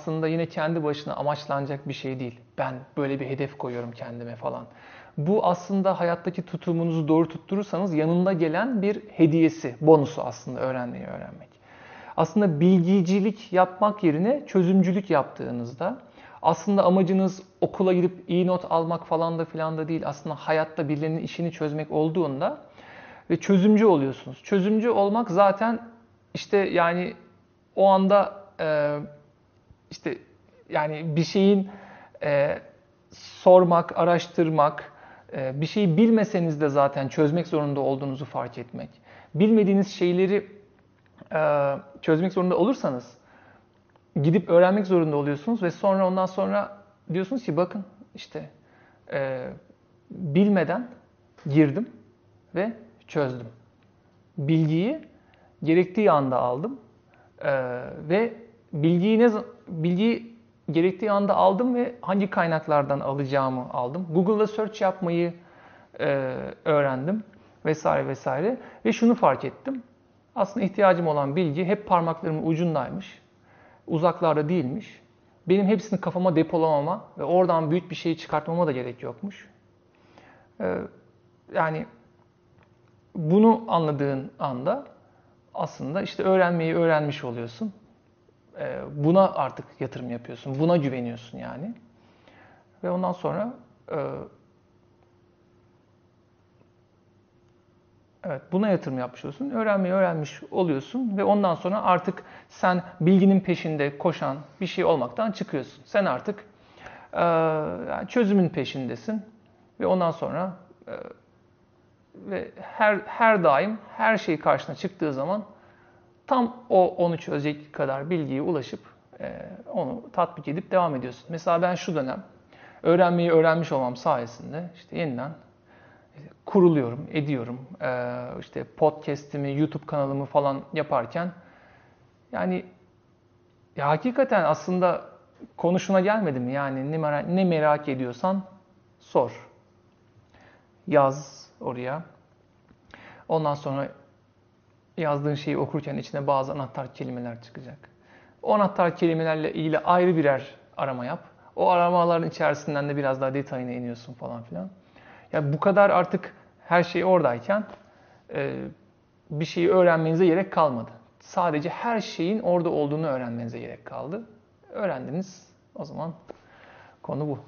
aslında yine kendi başına amaçlanacak bir şey değil. Ben böyle bir hedef koyuyorum kendime falan. Bu aslında hayattaki tutumunuzu doğru tutturursanız yanında gelen bir hediyesi, bonusu aslında öğrenmeyi öğrenmek. Aslında bilgicilik yapmak yerine çözümcülük yaptığınızda aslında amacınız okula gidip iyi not almak falan da filan da değil. Aslında hayatta birilerinin işini çözmek olduğunda ve çözümcü oluyorsunuz. Çözümcü olmak zaten işte yani o anda işte yani bir şeyin e, sormak, araştırmak, e, bir şeyi bilmeseniz de zaten çözmek zorunda olduğunuzu fark etmek. Bilmediğiniz şeyleri e, çözmek zorunda olursanız gidip öğrenmek zorunda oluyorsunuz ve sonra ondan sonra diyorsunuz ki bakın işte e, bilmeden girdim ve çözdüm. Bilgiyi gerektiği anda aldım e, ve bilgiyi ne bilgiyi gerektiği anda aldım ve hangi kaynaklardan alacağımı aldım. Google'da search yapmayı e, öğrendim vesaire vesaire ve şunu fark ettim. Aslında ihtiyacım olan bilgi hep parmaklarımın ucundaymış. Uzaklarda değilmiş. Benim hepsini kafama depolamama ve oradan büyük bir şey çıkartmama da gerek yokmuş. Ee, yani bunu anladığın anda aslında işte öğrenmeyi öğrenmiş oluyorsun. Ee, buna artık yatırım yapıyorsun. Buna güveniyorsun yani. Ve ondan sonra e, Evet, buna yatırım yapmış oluyorsun. Öğrenmeyi öğrenmiş oluyorsun ve ondan sonra artık sen bilginin peşinde koşan bir şey olmaktan çıkıyorsun. Sen artık e, çözümün peşindesin ve ondan sonra e, ve her her daim her şey karşına çıktığı zaman tam o onu çözecek kadar bilgiye ulaşıp e, onu tatbik edip devam ediyorsun. Mesela ben şu dönem öğrenmeyi öğrenmiş olmam sayesinde işte yeniden kuruluyorum, ediyorum. Ee, işte podcast'imi, YouTube kanalımı falan yaparken yani ya hakikaten aslında konuşuna gelmedim yani ne merak, ne merak ediyorsan sor. Yaz oraya. Ondan sonra yazdığın şeyi okurken içine bazı anahtar kelimeler çıkacak. O anahtar kelimelerle ilgili ayrı birer arama yap. O aramaların içerisinden de biraz daha detayına iniyorsun falan filan. Ya bu kadar artık her şey oradayken e, bir şeyi öğrenmenize gerek kalmadı. Sadece her şeyin orada olduğunu öğrenmenize gerek kaldı. Öğrendiniz. O zaman konu bu.